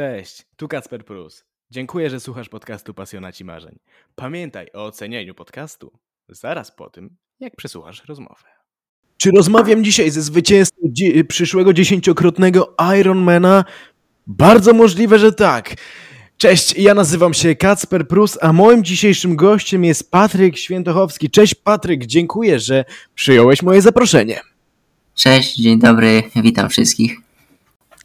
Cześć, tu Kacper Prus. Dziękuję, że słuchasz podcastu Pasjonaci Marzeń. Pamiętaj o ocenieniu podcastu zaraz po tym, jak przesłuchasz rozmowę. Czy rozmawiam dzisiaj ze zwycięzcą dzi- przyszłego dziesięciokrotnego Ironmana? Bardzo możliwe, że tak. Cześć, ja nazywam się Kacper Prus, a moim dzisiejszym gościem jest Patryk Świętochowski. Cześć Patryk, dziękuję, że przyjąłeś moje zaproszenie. Cześć, dzień dobry, witam wszystkich.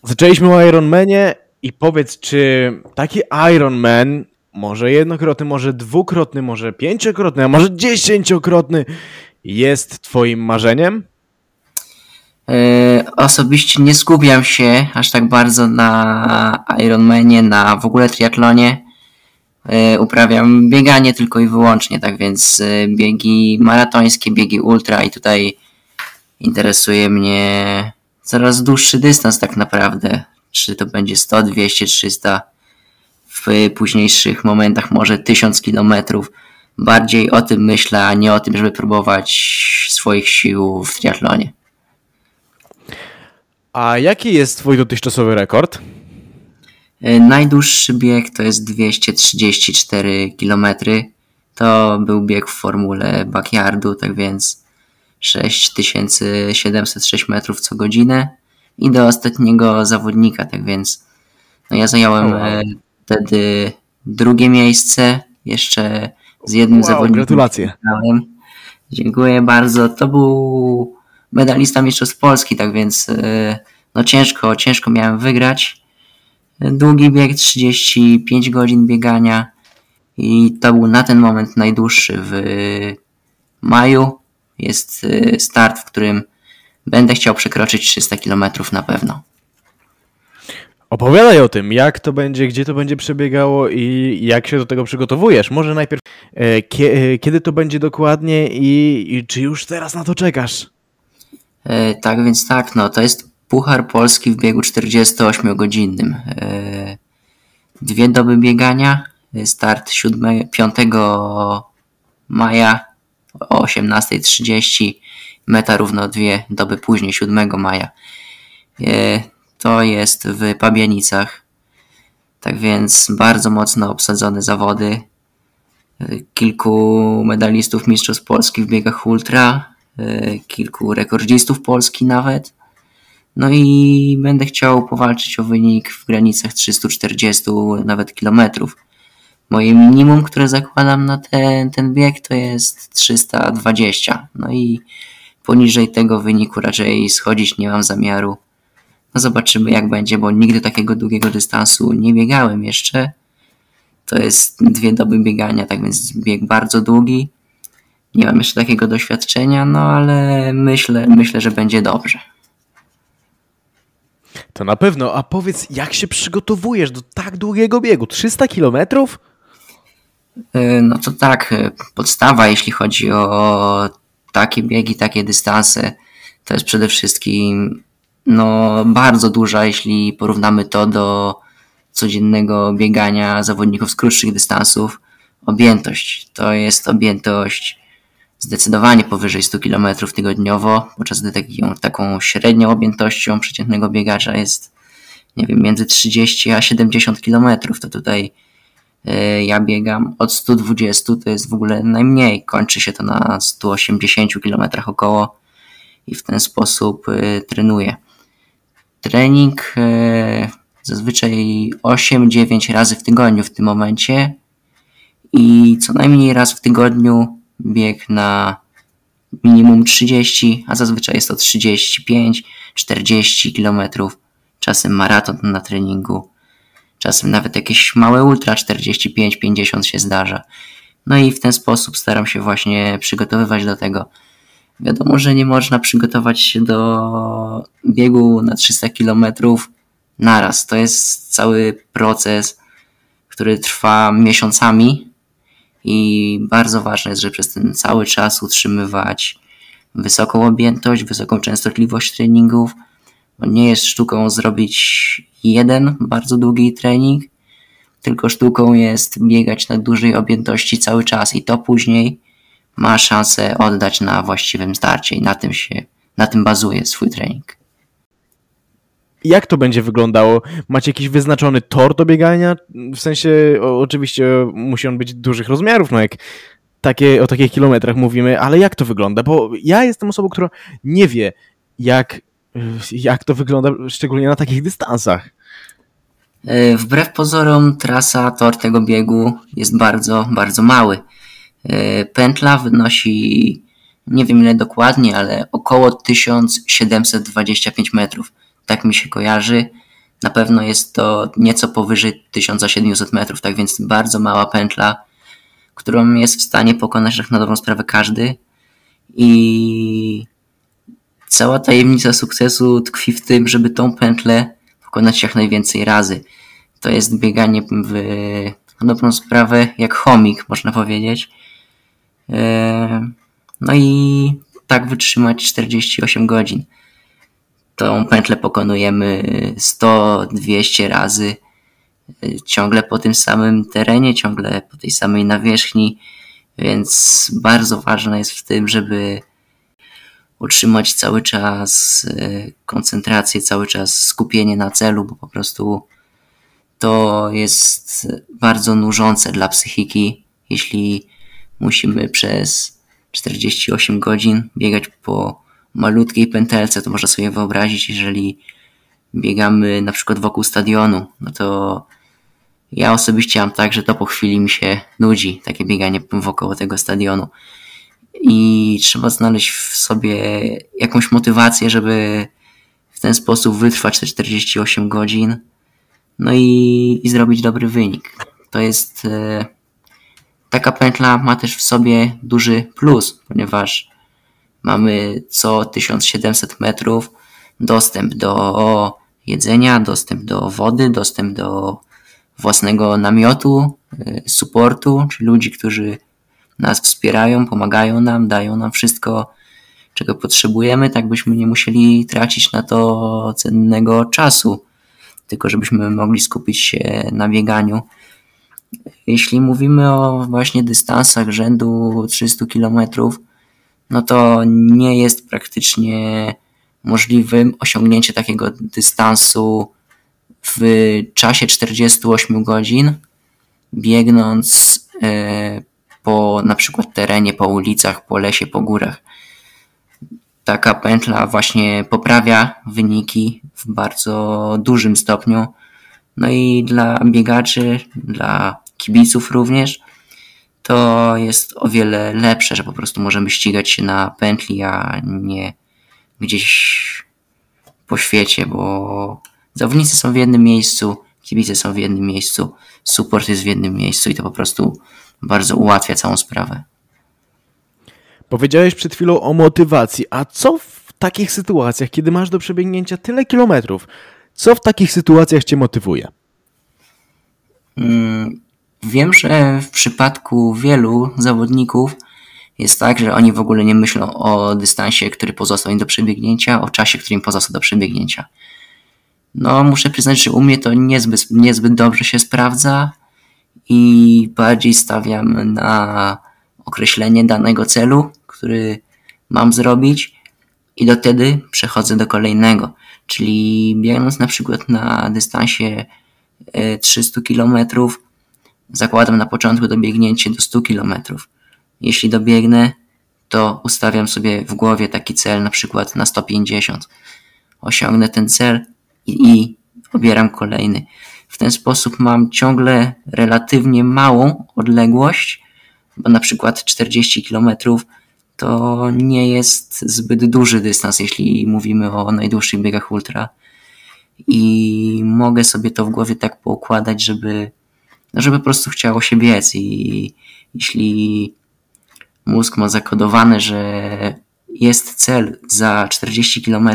Zaczęliśmy o Ironmanie i powiedz, czy taki Ironman, może jednokrotny, może dwukrotny, może pięciokrotny, a może dziesięciokrotny, jest twoim marzeniem? E, osobiście nie skupiam się aż tak bardzo na Ironmanie, na w ogóle triatlonie. E, uprawiam bieganie tylko i wyłącznie, tak więc e, biegi maratońskie, biegi ultra i tutaj interesuje mnie coraz dłuższy dystans tak naprawdę. Czy to będzie 100, 200, 300, w późniejszych momentach może 1000 kilometrów. Bardziej o tym myślę, a nie o tym, żeby próbować swoich sił w triatlonie. A jaki jest twój dotychczasowy rekord? E, Najdłuższy bieg to jest 234 km. To był bieg w formule backyardu, tak więc 6706 metrów co godzinę i do ostatniego zawodnika, tak więc no ja zająłem wow. e, wtedy drugie miejsce, jeszcze z jednym Wow, zawodnikiem. gratulacje. Dziękuję bardzo. To był medalista Mistrzostw Polski, tak więc e, no ciężko, ciężko miałem wygrać. Długi bieg, 35 godzin biegania i to był na ten moment najdłuższy w maju. Jest e, start, w którym będę chciał przekroczyć 300 km na pewno. Opowiadaj o tym, jak to będzie, gdzie to będzie przebiegało i jak się do tego przygotowujesz. Może najpierw, e, e, kiedy to będzie dokładnie i, i czy już teraz na to czekasz? E, tak więc tak, no to jest Puchar Polski w biegu 48-godzinnym. E, dwie doby biegania, start 7, 5 maja o 18.30, meta równo dwie doby później, 7 maja. E, to jest w Pabianicach. Tak więc bardzo mocno obsadzone zawody. E, Kilku medalistów Mistrzostw Polski w biegach ultra, e, kilku rekordzistów Polski nawet. No i będę chciał powalczyć o wynik w granicach 340 nawet kilometrów. Moje minimum, które zakładam na ten, ten bieg to jest 320. No i poniżej tego wyniku raczej schodzić nie mam zamiaru. No zobaczymy jak będzie, bo nigdy takiego długiego dystansu nie biegałem jeszcze. To jest dwie doby biegania, tak więc bieg bardzo długi. Nie mam jeszcze takiego doświadczenia, no ale myślę, myślę, że będzie dobrze. To na pewno, a powiedz, jak się przygotowujesz do tak długiego biegu? 300 kilometrów? Y, No to tak, y, podstawa jeśli chodzi o takie biegi, takie dystanse, to jest przede wszystkim no, bardzo duża, jeśli porównamy to do codziennego biegania zawodników z krótszych dystansów. Objętość to jest objętość zdecydowanie powyżej 100 km tygodniowo, podczas gdy taką, taką średnią objętością przeciętnego biegacza jest nie wiem, między 30 a 70 km. To tutaj Ja biegam od 120, to jest w ogóle najmniej. Kończy się to na 180 km około i w ten sposób e, trenuję. Trening e, zazwyczaj 8-9 razy w tygodniu w tym momencie i co najmniej raz w tygodniu bieg na minimum 30, a zazwyczaj jest to 35-40 km. Czasem maraton na treningu. Czasem nawet jakieś małe ultra 45-50 się zdarza. No i w ten sposób staram się właśnie przygotowywać do tego. Wiadomo, że nie można przygotować się do biegu na 300 km naraz. To jest cały proces, który trwa miesiącami i bardzo ważne jest, żeby przez ten cały czas utrzymywać wysoką objętość, wysoką częstotliwość treningów, nie jest sztuką zrobić jeden bardzo długi trening, tylko sztuką jest biegać na dużej objętości cały czas i to później ma szansę oddać na właściwym starcie i na tym się, na tym bazuje swój trening. jak to będzie wyglądało? Macie jakiś wyznaczony tor do biegania? W sensie, o, oczywiście musi on być dużych rozmiarów, no jak takie, o takich kilometrach mówimy, ale jak to wygląda? Bo ja jestem osobą, która nie wie, jak, jak to wygląda, szczególnie na takich dystansach. E, wbrew pozorom, trasa, tor tego biegu jest bardzo, bardzo mały. E, pętla wynosi, nie wiem ile dokładnie, ale około 1725 metrów. Tak mi się kojarzy. Na pewno jest to nieco powyżej 1700 metrów, tak więc bardzo mała pętla, którą jest w stanie pokonać tak na dobrą sprawę każdy. I cała tajemnica sukcesu tkwi w tym, żeby tą pętlę pokonać jak najwięcej razy. To jest bieganie w dobrą sprawę jak chomik, można powiedzieć. E, no i tak wytrzymać 48 godzin. Tą pętlę pokonujemy 100-200 razy, e, ciągle po tym samym terenie, ciągle po tej samej nawierzchni, więc bardzo ważne jest w tym, żeby utrzymać cały czas e, koncentrację, cały czas skupienie na celu, bo po prostu to jest bardzo nużące dla psychiki, jeśli musimy przez 48 godzin biegać po malutkiej pętelce, to można sobie wyobrazić, jeżeli biegamy na przykład wokół stadionu, no to ja osobiście mam tak, że to po chwili mi się nudzi, takie bieganie wokoło tego stadionu. I trzeba znaleźć w sobie jakąś motywację, żeby w ten sposób wytrwać te 48 godzin, no i, i zrobić dobry wynik. To jest e, taka pętla ma też w sobie duży plus, ponieważ mamy co 1700 metrów dostęp do jedzenia, dostęp do wody, dostęp do własnego namiotu, e, supportu, czy ludzi, którzy nas wspierają, pomagają nam, dają nam wszystko, czego potrzebujemy, tak byśmy nie musieli tracić na to cennego czasu tylko żebyśmy mogli skupić się na bieganiu. Jeśli mówimy o właśnie dystansach rzędu 300 km, no to nie jest praktycznie możliwym osiągnięcie takiego dystansu w czasie 48 godzin, biegnąc e, po na przykład terenie, po ulicach, po lesie, po górach taka pętla właśnie poprawia wyniki w bardzo dużym stopniu. No i dla biegaczy, dla kibiców również, to jest o wiele lepsze, że po prostu możemy ścigać się na pętli, a nie gdzieś po świecie, bo zawodnicy są w jednym miejscu, kibice są w jednym miejscu, support jest w jednym miejscu i to po prostu bardzo ułatwia całą sprawę. Powiedziałeś przed chwilą o motywacji, a co w takich sytuacjach, kiedy masz do przebiegnięcia tyle kilometrów? Co w takich sytuacjach cię motywuje? Mm, wiem, że w przypadku wielu zawodników jest tak, że oni w ogóle nie myślą o dystansie, który pozostał im do przebiegnięcia, o czasie, który im pozostał do przebiegnięcia. No, muszę przyznać, że u mnie to niezbyt, niezbyt dobrze się sprawdza i bardziej stawiam na określenie danego celu, który mam zrobić i do wtedy przechodzę do kolejnego. Czyli biegnąc na przykład na dystansie 300 e, km, zakładam na początku dobiegnięcie do 100 km. Jeśli dobiegnę, to ustawiam sobie w głowie taki cel na przykład na 150. Osiągnę ten cel i, i obieram kolejny. W ten sposób mam ciągle relatywnie małą odległość bo na przykład 40 km to nie jest zbyt duży dystans, jeśli mówimy o najdłuższych biegach ultra. I mogę sobie to w głowie tak poukładać, żeby, żeby po prostu chciało się biec. I jeśli mózg ma zakodowane, że jest cel za 40 km,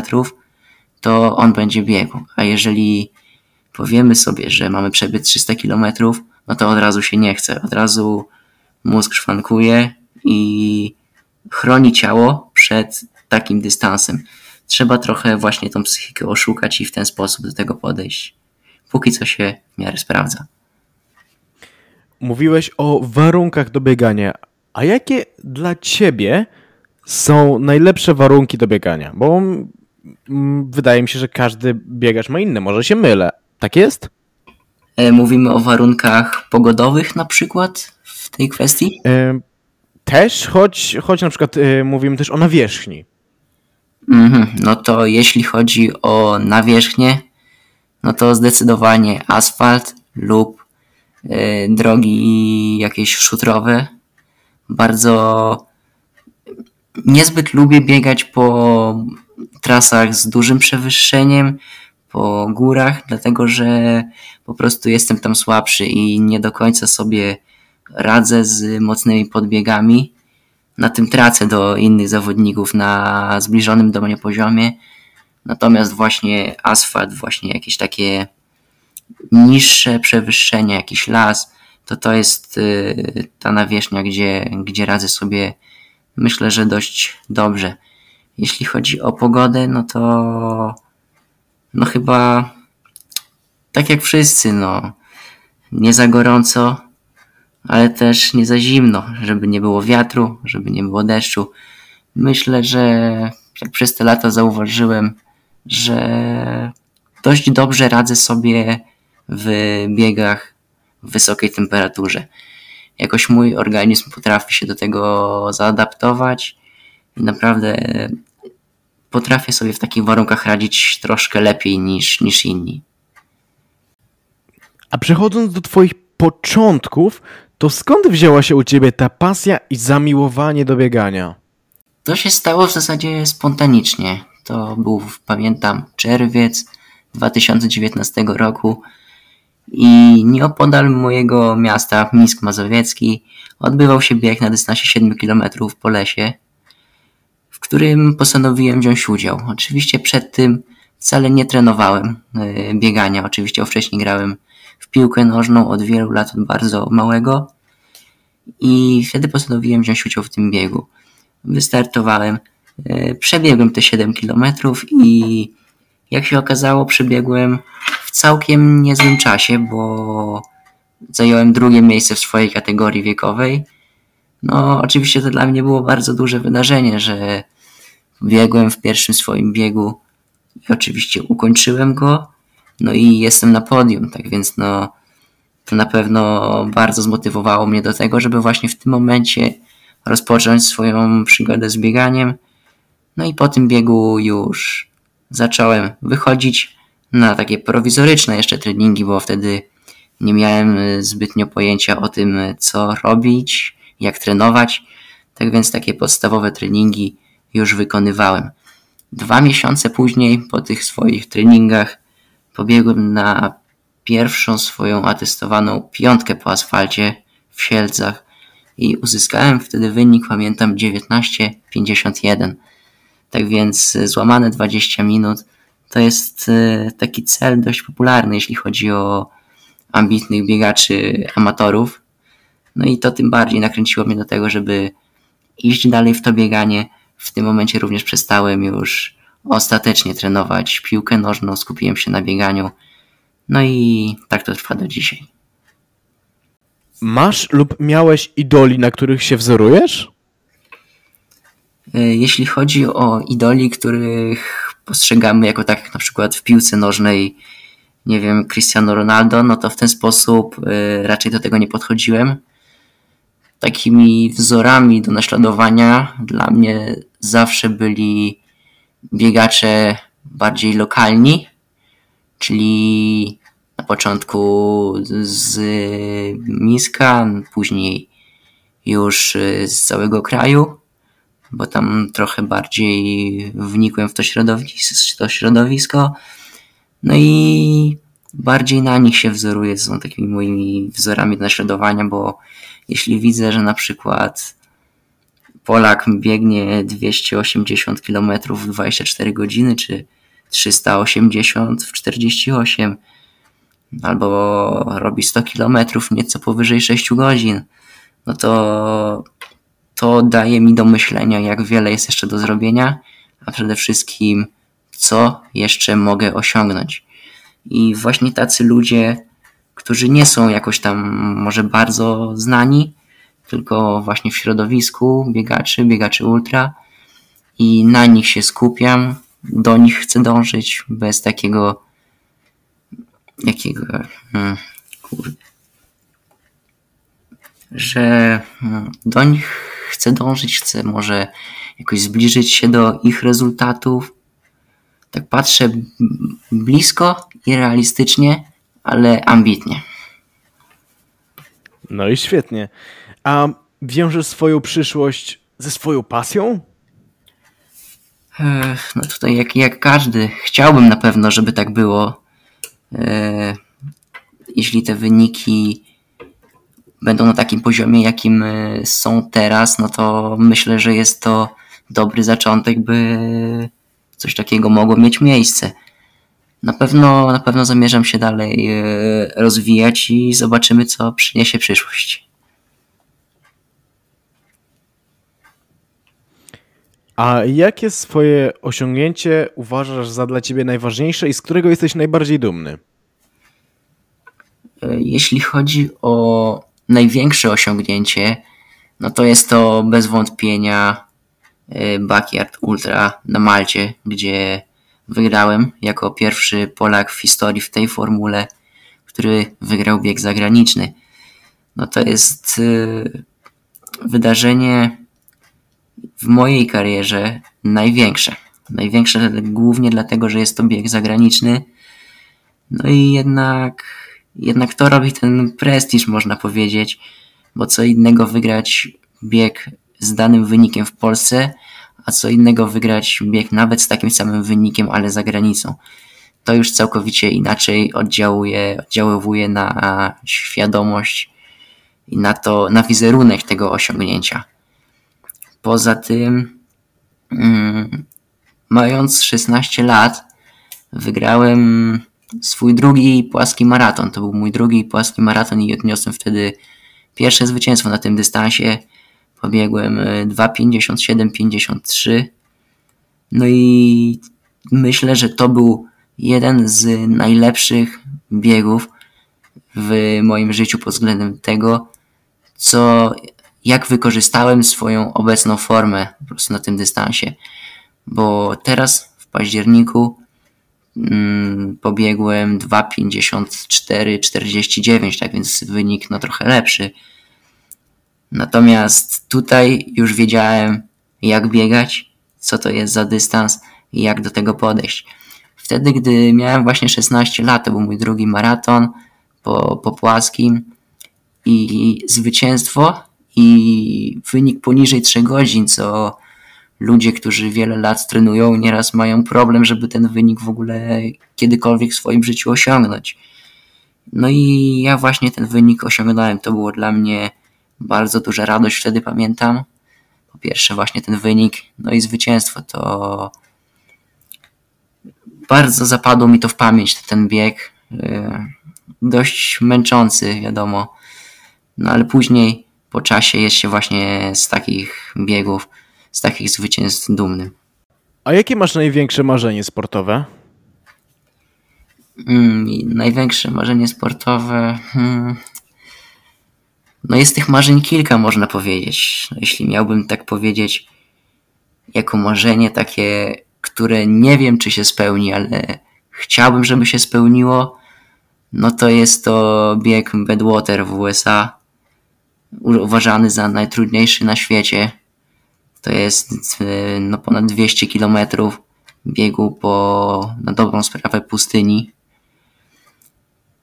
to on będzie biegł. A jeżeli powiemy sobie, że mamy przebiec 300 km, no to od razu się nie chce. Od razu mózg szwankuje i chroni ciało przed takim dystansem. Trzeba trochę właśnie tą psychikę oszukać i w ten sposób do tego podejść. Póki co się w miarę sprawdza. Mówiłeś o warunkach do biegania. A jakie dla ciebie są najlepsze warunki do biegania? Bo wydaje mi się, że każdy biegacz ma inne. Może się mylę. Tak jest? E, mówimy o warunkach pogodowych na przykład w tej kwestii? E, też, choć, choć na przykład e, mówimy też o nawierzchni. Mhm, no to jeśli chodzi o nawierzchnię, no to zdecydowanie asfalt lub drogi jakieś szutrowe. Bardzo niezbyt lubię biegać po trasach z dużym przewyższeniem, po górach, dlatego że po prostu jestem tam słabszy i nie do końca sobie radzę z mocnymi podbiegami. Na tym tracę do innych zawodników na zbliżonym do mnie poziomie. Natomiast właśnie asfalt, właśnie jakieś takie niższe przewyższenie, jakiś las, to to jest y, ta nawierzchnia, gdzie, gdzie radzę sobie myślę, że dość dobrze. Jeśli chodzi o pogodę, no to no chyba tak jak wszyscy, no nie za gorąco, ale też nie za zimno, żeby nie było wiatru, żeby nie było deszczu. Myślę, że jak przez te lata zauważyłem, że dość dobrze radzę sobie w biegach w wysokiej temperaturze. Jakoś mój organizm potrafi się do tego zaadaptować i naprawdę potrafię sobie w takich warunkach radzić troszkę lepiej niż, niż inni. A przechodząc do Twoich początków, to skąd wzięła się u Ciebie ta pasja i zamiłowanie do biegania? To się stało w zasadzie spontanicznie. To był, pamiętam, czerwiec 2019 roku i nieopodal mojego miasta, Mińsk Mazowiecki, odbywał się bieg na dystansie 7 km po lesie którym postanowiłem wziąć udział. Oczywiście przed tym wcale nie trenowałem e, biegania. Oczywiście wcześniej grałem w piłkę nożną od wielu lat, od bardzo małego. I wtedy postanowiłem wziąć udział w tym biegu. Wystartowałem, e, przebiegłem te 7 km i jak się okazało, przebiegłem w całkiem niezłym czasie, bo zająłem drugie miejsce w swojej kategorii wiekowej. No, oczywiście to dla mnie było bardzo duże wydarzenie, że biegłem w pierwszym swoim biegu i oczywiście ukończyłem go. No i jestem na podium, tak więc no to na pewno bardzo zmotywowało mnie do tego, żeby właśnie w tym momencie rozpocząć swoją przygodę z bieganiem. No i po tym biegu już zacząłem wychodzić na takie prowizoryczne jeszcze treningi, bo wtedy nie miałem zbytnio pojęcia o tym, co robić, jak trenować. Tak więc takie podstawowe treningi już wykonywałem. Dwa miesiące później, po tych swoich treningach, pobiegłem na pierwszą swoją atestowaną piątkę po asfalcie w Sielcach i uzyskałem wtedy wynik, pamiętam, 19,51. Tak więc złamane 20 minut to jest e, taki cel dość popularny, jeśli chodzi o ambitnych biegaczy amatorów. No i to tym bardziej nakręciło mnie do tego, żeby iść dalej w to bieganie, w tym momencie również przestałem już ostatecznie trenować piłkę nożną, skupiłem się na bieganiu. No i tak to trwa do dzisiaj. Masz lub miałeś idoli, na których się wzorujesz? E, jeśli chodzi o idoli, których postrzegamy jako tak na przykład w piłce nożnej, nie wiem, Cristiano Ronaldo, no to w ten sposób e, raczej do tego nie podchodziłem takimi wzorami do naśladowania dla mnie zawsze byli biegacze bardziej lokalni, czyli na początku z Mińska, później już z całego kraju, bo tam trochę bardziej wnikłem w to środowisko, to środowisko. No i bardziej na nich się wzoruję, są takimi moimi wzorami do naśladowania, bo jeśli widzę, że na przykład Polak biegnie 280 km w 24 godziny, czy 380 w 48, albo robi 100 km nieco powyżej 6 godzin, no to to daje mi do myślenia, jak wiele jest jeszcze do zrobienia, a przede wszystkim, co jeszcze mogę osiągnąć. I właśnie tacy ludzie którzy nie są jakoś tam może bardzo znani, tylko właśnie w środowisku biegaczy, biegaczy ultra i na nich się skupiam do nich chcę dążyć bez takiego jakiego hmm, że hmm, do nich chcę dążyć, chcę może jakoś zbliżyć się do ich rezultatów. Tak patrzę blisko i realistycznie, ale ambitnie. No i świetnie. A wiążesz swoją przyszłość ze swoją pasją? No tutaj jak, jak każdy. Chciałbym na pewno, żeby tak było. Jeśli te wyniki będą na takim poziomie, jakim e, są teraz, no to myślę, że jest to dobry zaczątek, by coś takiego mogło mieć miejsce. Na pewno, na pewno zamierzam się dalej e, rozwijać i zobaczymy, co przyniesie przyszłość. A jakie swoje osiągnięcie uważasz za dla ciebie najważniejsze i z którego jesteś najbardziej dumny? E, jeśli chodzi o największe osiągnięcie, no to jest to bez wątpienia e, Backyard Ultra na Malcie, gdzie wygrałem jako pierwszy Polak w historii w tej formule, który wygrał bieg zagraniczny. No to jest e, wydarzenie w mojej karierze największe. Największe głównie dlatego, że jest to bieg zagraniczny. No i jednak, jednak to robi ten prestiż, można powiedzieć, bo co innego wygrać bieg z danym wynikiem w Polsce, a co innego wygrać bieg nawet z takim samym wynikiem, ale za granicą. To już całkowicie inaczej oddziałuje, oddziaływuje na świadomość i na to, na wizerunek tego osiągnięcia. Poza tym, mm, mając 16 lat, wygrałem swój drugi płaski maraton. To był mój drugi płaski maraton i odniosłem wtedy pierwsze zwycięstwo na tym dystansie. Pobiegłem 2,57,53. E, no i myślę, że to był jeden z najlepszych biegów w moim życiu pod względem tego, co jak wykorzystałem swoją obecną formę po prostu na tym dystansie. Bo teraz w październiku mm, pobiegłem 2,54,49, tak więc wynik no trochę lepszy. Natomiast tutaj już wiedziałem jak biegać, co to jest za dystans i jak do tego podejść. Wtedy, gdy miałem właśnie 16 lat, to był mój drugi maraton po, po płaskim i zwycięstwo i wynik poniżej 3 godzin, co ludzie, którzy wiele lat trenują, nieraz mają problem, żeby ten wynik w ogóle kiedykolwiek w swoim życiu osiągnąć. No i ja właśnie ten wynik osiągnąłem. To było dla mnie bardzo duża radość, wtedy pamiętam. Po pierwsze właśnie ten wynik, no i zwycięstwo to bardzo zapadło mi to w pamięć, ten bieg. Yy, dość męczący, wiadomo. No ale później po czasie jest się właśnie z takich biegów, z takich zwycięstw dumnym. A jakie masz największe marzenie sportowe? Mm, największe marzenie sportowe. Hmm. No jest tych marzeń kilka, można powiedzieć. No, jeśli miałbym tak powiedzieć, jako marzenie takie, które nie wiem, czy się spełni, ale chciałbym, żeby się spełniło, no to jest to bieg Badwater w USA uważany za najtrudniejszy na świecie. To jest e, no, ponad 200 kilometrów biegu po na dobrą sprawę pustyni.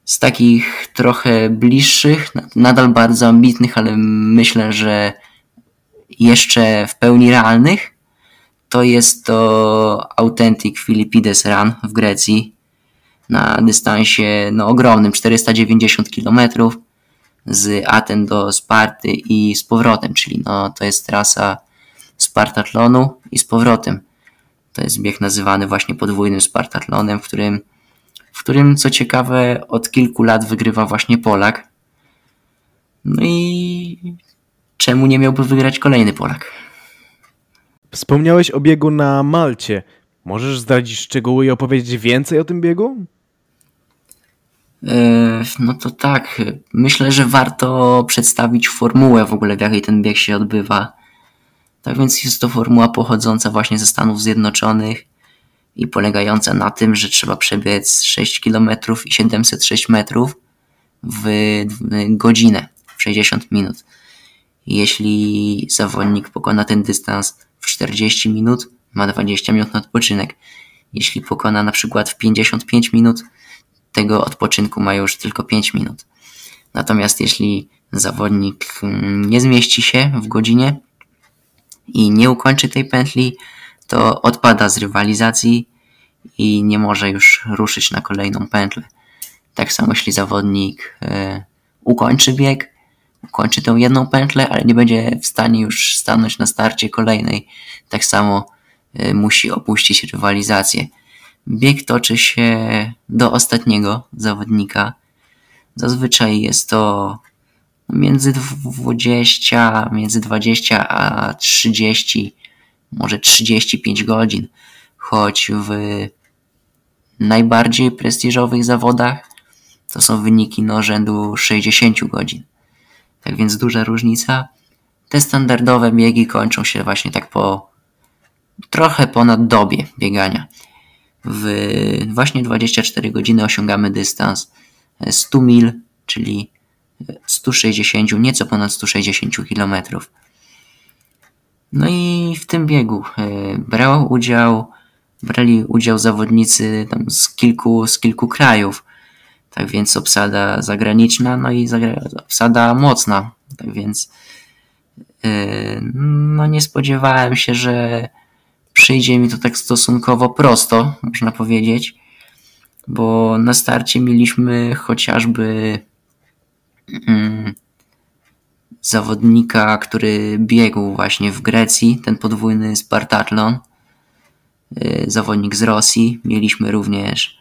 Z takich trochę bliższych, nadal bardzo ambitnych, ale myślę, że jeszcze w pełni realnych, to jest to Authentic Philippides Run w Grecji na dystansie no, ogromnym 490 kilometrów z Aten do Sparty i z powrotem, czyli no, to jest trasa Spartatlonu i z powrotem. To jest bieg nazywany właśnie podwójnym Spartatlonem, w którym, w którym co ciekawe od kilku lat wygrywa właśnie Polak. No i czemu nie miałby wygrać kolejny Polak? Wspomniałeś o biegu na Malcie. Możesz zdradzić szczegóły i opowiedzieć więcej o tym biegu? E, no to tak, myślę, że warto przedstawić formułę w ogóle, w jakiej ten bieg się odbywa. Tak więc jest to formuła pochodząca właśnie ze Stanów Zjednoczonych i polegająca na tym, że trzeba przebiec 6 km i 706 metrów w godzinę, w 60 minut. Jeśli zawodnik pokona ten dystans w 40 minut, ma 20 minut na odpoczynek. Jeśli pokona na przykład w 55 minut, tego odpoczynku ma już tylko 5 minut. Natomiast jeśli zawodnik mm, nie zmieści się w godzinie i nie ukończy tej pętli, to odpada z rywalizacji i nie może już ruszyć na kolejną pętlę. Tak samo jeśli zawodnik e, ukończy bieg, ukończy tę jedną pętlę, ale nie będzie w stanie już stanąć na starcie kolejnej. Tak samo e, musi opuścić rywalizację. Bieg toczy się do ostatniego zawodnika. Zazwyczaj jest to między 20, między 20 a 30, może 35 godzin, choć w najbardziej prestiżowych zawodach to są wyniki no rzędu 60 godzin. Tak więc duża różnica. Te standardowe biegi kończą się właśnie tak po trochę ponad dobie biegania. W właśnie 24 godziny osiągamy dystans 100 mil, czyli 160, nieco ponad 160 km. No i w tym biegu e, brał udział, brali udział zawodnicy tam z kilku, z kilku krajów. Tak więc obsada zagraniczna, no i obsada mocna. Tak więc e, no nie spodziewałem się, że przyjdzie mi to tak stosunkowo prosto, można powiedzieć, bo na starcie mieliśmy chociażby mm, zawodnika, który biegł właśnie w Grecji, ten podwójny Spartatlon, y, zawodnik z Rosji. Mieliśmy również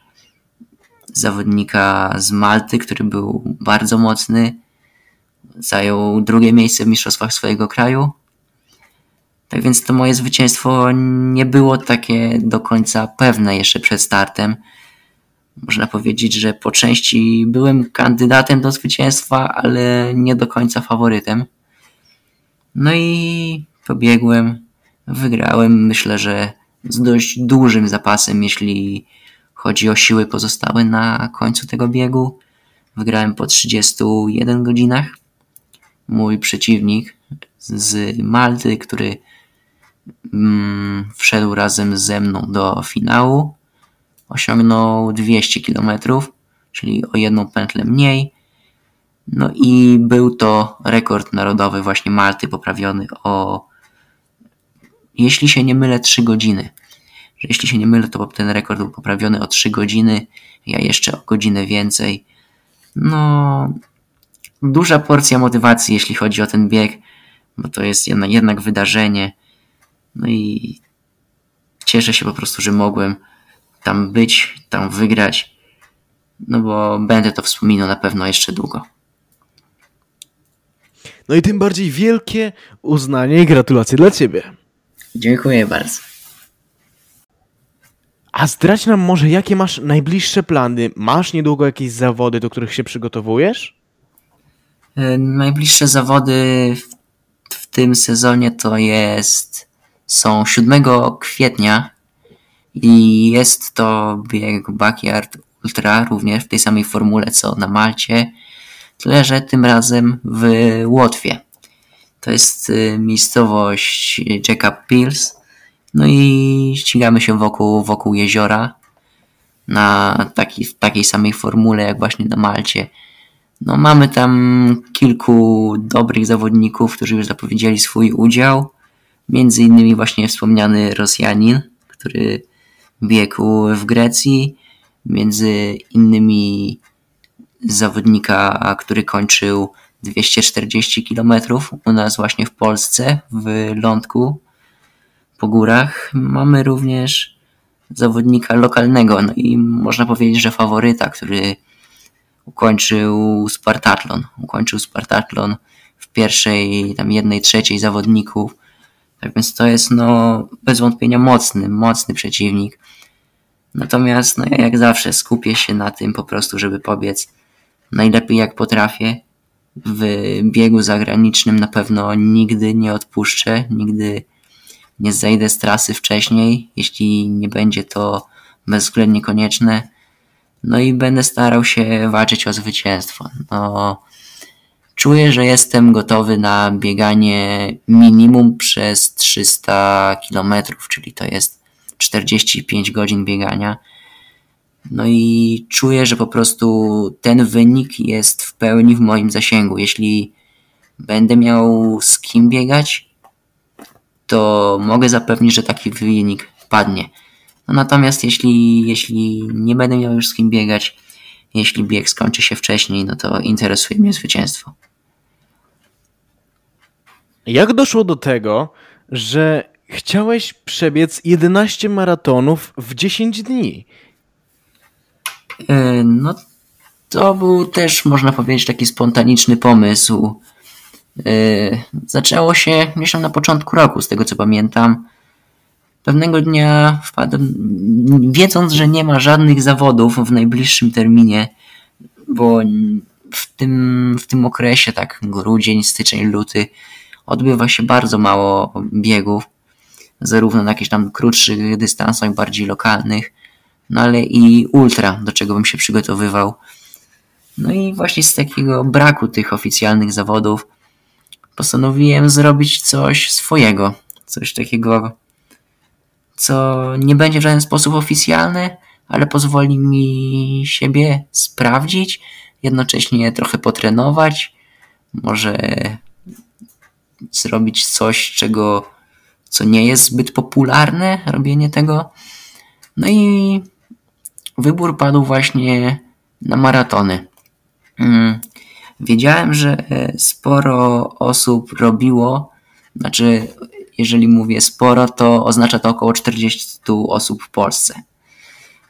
zawodnika z Malty, który był bardzo mocny, zajął drugie miejsce w mistrzostwach swojego kraju. Tak więc to moje zwycięstwo nie było takie do końca pewne jeszcze przed startem. Można powiedzieć, że po części byłem kandydatem do zwycięstwa, ale nie do końca faworytem. No i pobiegłem, wygrałem, myślę, że z dość dużym zapasem, jeśli chodzi o siły pozostałe na końcu tego biegu. Wygrałem po 31 godzinach. Mój przeciwnik z Malty, który mm, wszedł razem ze mną do finału, osiągnął 200 km, czyli o jedną pętlę mniej. No i był to rekord narodowy właśnie Malty poprawiony o, jeśli się nie mylę, 3 godziny. Jeśli się nie mylę, to ten rekord był poprawiony o 3 godziny, ja jeszcze o godzinę więcej. No, duża porcja motywacji, jeśli chodzi o ten bieg, bo to jest jednak, jednak wydarzenie. No i cieszę się po prostu, że mogłem tam być, tam wygrać, no bo będę to wspominał na pewno jeszcze długo. No i tym bardziej wielkie uznanie i gratulacje dla Ciebie. Dziękuję bardzo. A zdradź nam może, jakie masz najbliższe plany? Masz niedługo jakieś zawody, do których się przygotowujesz? E, najbliższe zawody w, w tym sezonie to jest są 7 kwietnia i jest to bieg Backyard Ultra również w tej samej formule co na Malcie, tyle że tym razem w Łotwie. To jest y, miejscowość Jacob Pills. No i ścigamy się wokół, wokół jeziora na taki, w takiej samej formule jak właśnie na Malcie. No mamy tam kilku dobrych zawodników, którzy już zapowiedzieli swój udział. Między innymi właśnie wspomniany Rosjanin, który biegł w Grecji, między innymi zawodnika, który kończył 240 km u nas właśnie w Polsce, w Lądku, po górach. Mamy również zawodnika lokalnego, no i można powiedzieć, że faworyta, który ukończył Spartatlon. Ukończył Spartatlon w pierwszej, tam jednej trzeciej zawodników tak więc to jest no bez wątpienia mocny, mocny przeciwnik. Natomiast no ja jak zawsze skupię się na tym po prostu, żeby pobiec najlepiej jak potrafię. W biegu zagranicznym na pewno nigdy nie odpuszczę, nigdy nie zejdę z trasy wcześniej, jeśli nie będzie to bezwzględnie konieczne. No i będę starał się walczyć o zwycięstwo. No, czuję, że jestem gotowy na bieganie minimum przez 300 km, czyli to jest 45 godzin biegania. No i czuję, że po prostu ten wynik jest w pełni w moim zasięgu. Jeśli będę miał z kim biegać, to mogę zapewnić, że taki wynik padnie. No natomiast jeśli, jeśli nie będę miał już z kim biegać, jeśli bieg skończy się wcześniej, no to interesuje mnie zwycięstwo. Jak doszło do tego, że chciałeś przebiec 11 maratonów w 10 dni? E, no, to był też, można powiedzieć, taki spontaniczny pomysł. E, zaczęło się tam na początku roku, z tego co pamiętam. Pewnego dnia wpadłem, wiedząc, że nie ma żadnych zawodów w najbliższym terminie, bo w tym, w tym okresie, tak grudzień, styczeń, luty, odbywa się bardzo mało biegów, zarówno na jakichś tam krótszych dystansach, bardziej lokalnych, no ale i ultra, do czego bym się przygotowywał. No i właśnie z takiego braku tych oficjalnych zawodów postanowiłem zrobić coś swojego, coś takiego, co nie będzie w żaden sposób oficjalne, ale pozwoli mi siebie sprawdzić, jednocześnie trochę potrenować, może zrobić coś, czego, co nie jest zbyt popularne, robienie tego. No i wybór padł właśnie na maratony. Mm, wiedziałem, że sporo osób robiło, znaczy, jeżeli mówię sporo, to oznacza to około 40 osób w Polsce.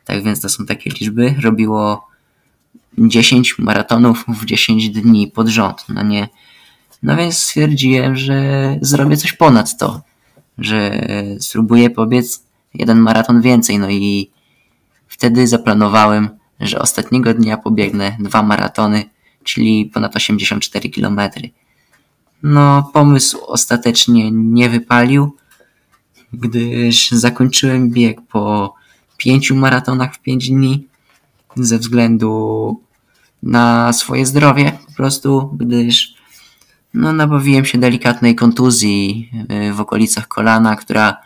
Tak więc to są takie liczby. Robiło 10 maratonów w 10 dni pod rząd. No nie, no więc stwierdziłem, że zrobię coś ponad to, że spróbuję pobiec jeden maraton więcej. No i wtedy zaplanowałem, że ostatniego dnia pobiegnę dwa maratony, czyli ponad 84 km. No, pomysł ostatecznie nie wypalił, gdyż zakończyłem bieg po pięciu maratonach w pięć dni ze względu na swoje zdrowie, po prostu, gdyż no, nabawiłem się delikatnej kontuzji y, w okolicach kolana, która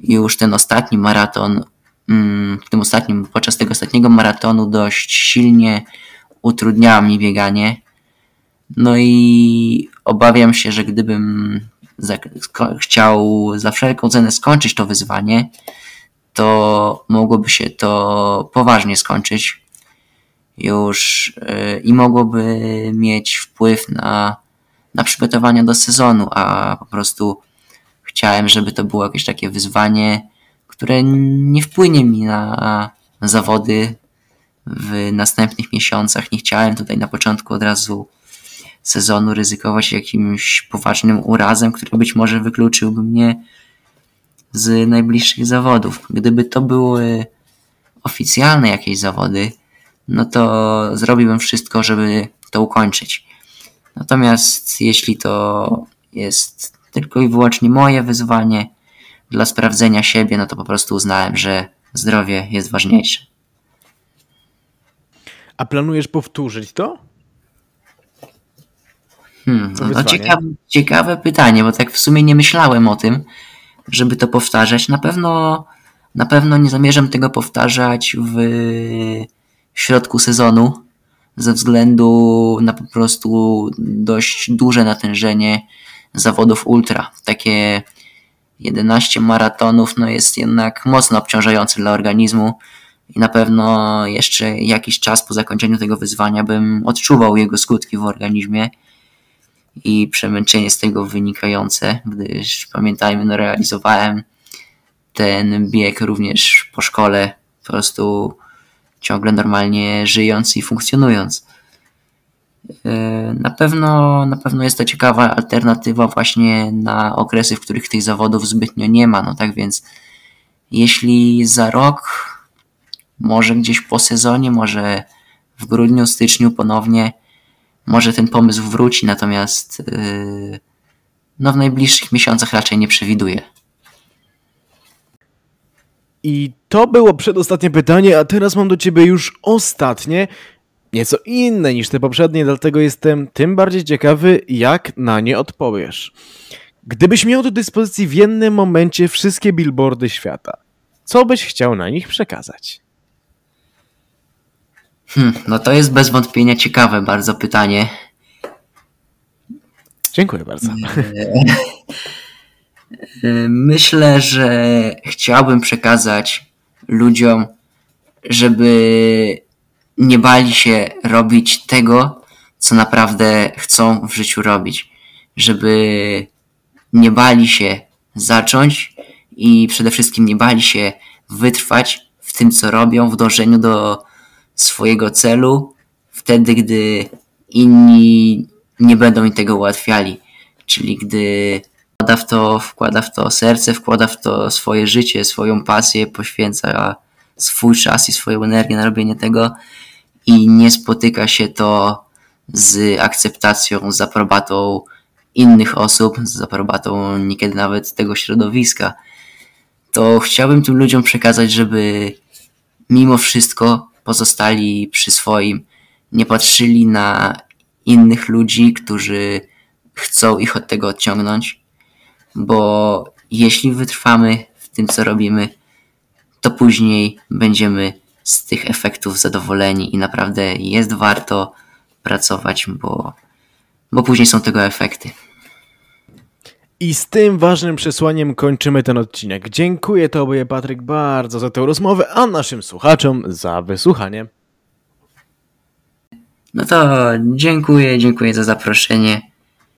już ten ostatni maraton, mm, w tym ostatnim, podczas tego ostatniego maratonu dość silnie utrudniała mi bieganie. No i obawiam się, że gdybym chciał za wszelką cenę skończyć to wyzwanie, to mogłoby się to poważnie skończyć już y, i mogłoby mieć wpływ na na przygotowania do sezonu, a po prostu chciałem, żeby to było jakieś takie wyzwanie, które nie wpłynie mi na zawody w następnych miesiącach. Nie chciałem tutaj na początku od razu sezonu ryzykować jakimś poważnym urazem, który być może wykluczyłby mnie z najbliższych zawodów. Gdyby to były oficjalne jakieś zawody, no to zrobiłbym wszystko, żeby to ukończyć. Natomiast jeśli to jest tylko i wyłącznie moje wyzwanie dla sprawdzenia siebie, no to po prostu uznałem, że zdrowie jest ważniejsze. A planujesz powtórzyć to? Hmm, no, no ciekawe, ciekawe pytanie, bo tak w sumie nie myślałem o tym, żeby to powtarzać. Na pewno, na pewno nie zamierzam tego powtarzać w środku sezonu, ze względu na po prostu dość duże natężenie zawodów ultra. Takie 11 maratonów no jest jednak mocno obciążające dla organizmu i na pewno jeszcze jakiś czas po zakończeniu tego wyzwania bym odczuwał jego skutki w organizmie i przemęczenie z tego wynikające, gdyż pamiętajmy, no realizowałem ten bieg również po szkole, po prostu ciągle normalnie żyjąc i funkcjonując. E, na pewno, na pewno jest to ciekawa alternatywa właśnie na okresy, w których tych zawodów zbytnio nie ma. No tak więc, jeśli za rok, może gdzieś po sezonie, może w grudniu, styczniu ponownie, może ten pomysł wróci, natomiast e, no w najbliższych miesiącach raczej nie przewiduję. I to było przedostatnie pytanie, a teraz mam do ciebie już ostatnie, nieco inne niż te poprzednie, dlatego jestem tym bardziej ciekawy, jak na nie odpowiesz. Gdybyś miał do dyspozycji w jednym momencie wszystkie billboardy świata, co byś chciał na nich przekazać? Hmm, no to jest bez wątpienia ciekawe bardzo pytanie. Dziękuję bardzo. Myślę, że chciałbym przekazać ludziom, żeby nie bali się robić tego, co naprawdę chcą w życiu robić. Żeby nie bali się zacząć i przede wszystkim nie bali się wytrwać w tym, co robią, w dążeniu do swojego celu, wtedy, gdy inni nie będą im tego ułatwiali. Czyli gdy wkłada w to, wkłada w to serce, wkłada w to swoje życie, swoją pasję, poświęca swój czas i swoją energię na robienie tego i nie spotyka się to z akceptacją, z aprobatą innych osób, z aprobatą niekiedy nawet tego środowiska, to chciałbym tym ludziom przekazać, żeby mimo wszystko pozostali przy swoim, nie patrzyli na innych ludzi, którzy chcą ich od tego odciągnąć, bo jeśli wytrwamy w tym, co robimy, to później będziemy z tych efektów zadowoleni i naprawdę jest warto pracować, bo, bo później są tego efekty. I z tym ważnym przesłaniem kończymy ten odcinek. Dziękuję Tobie, Patryk, bardzo za tę rozmowę, a naszym słuchaczom za wysłuchanie. No to dziękuję, dziękuję za zaproszenie.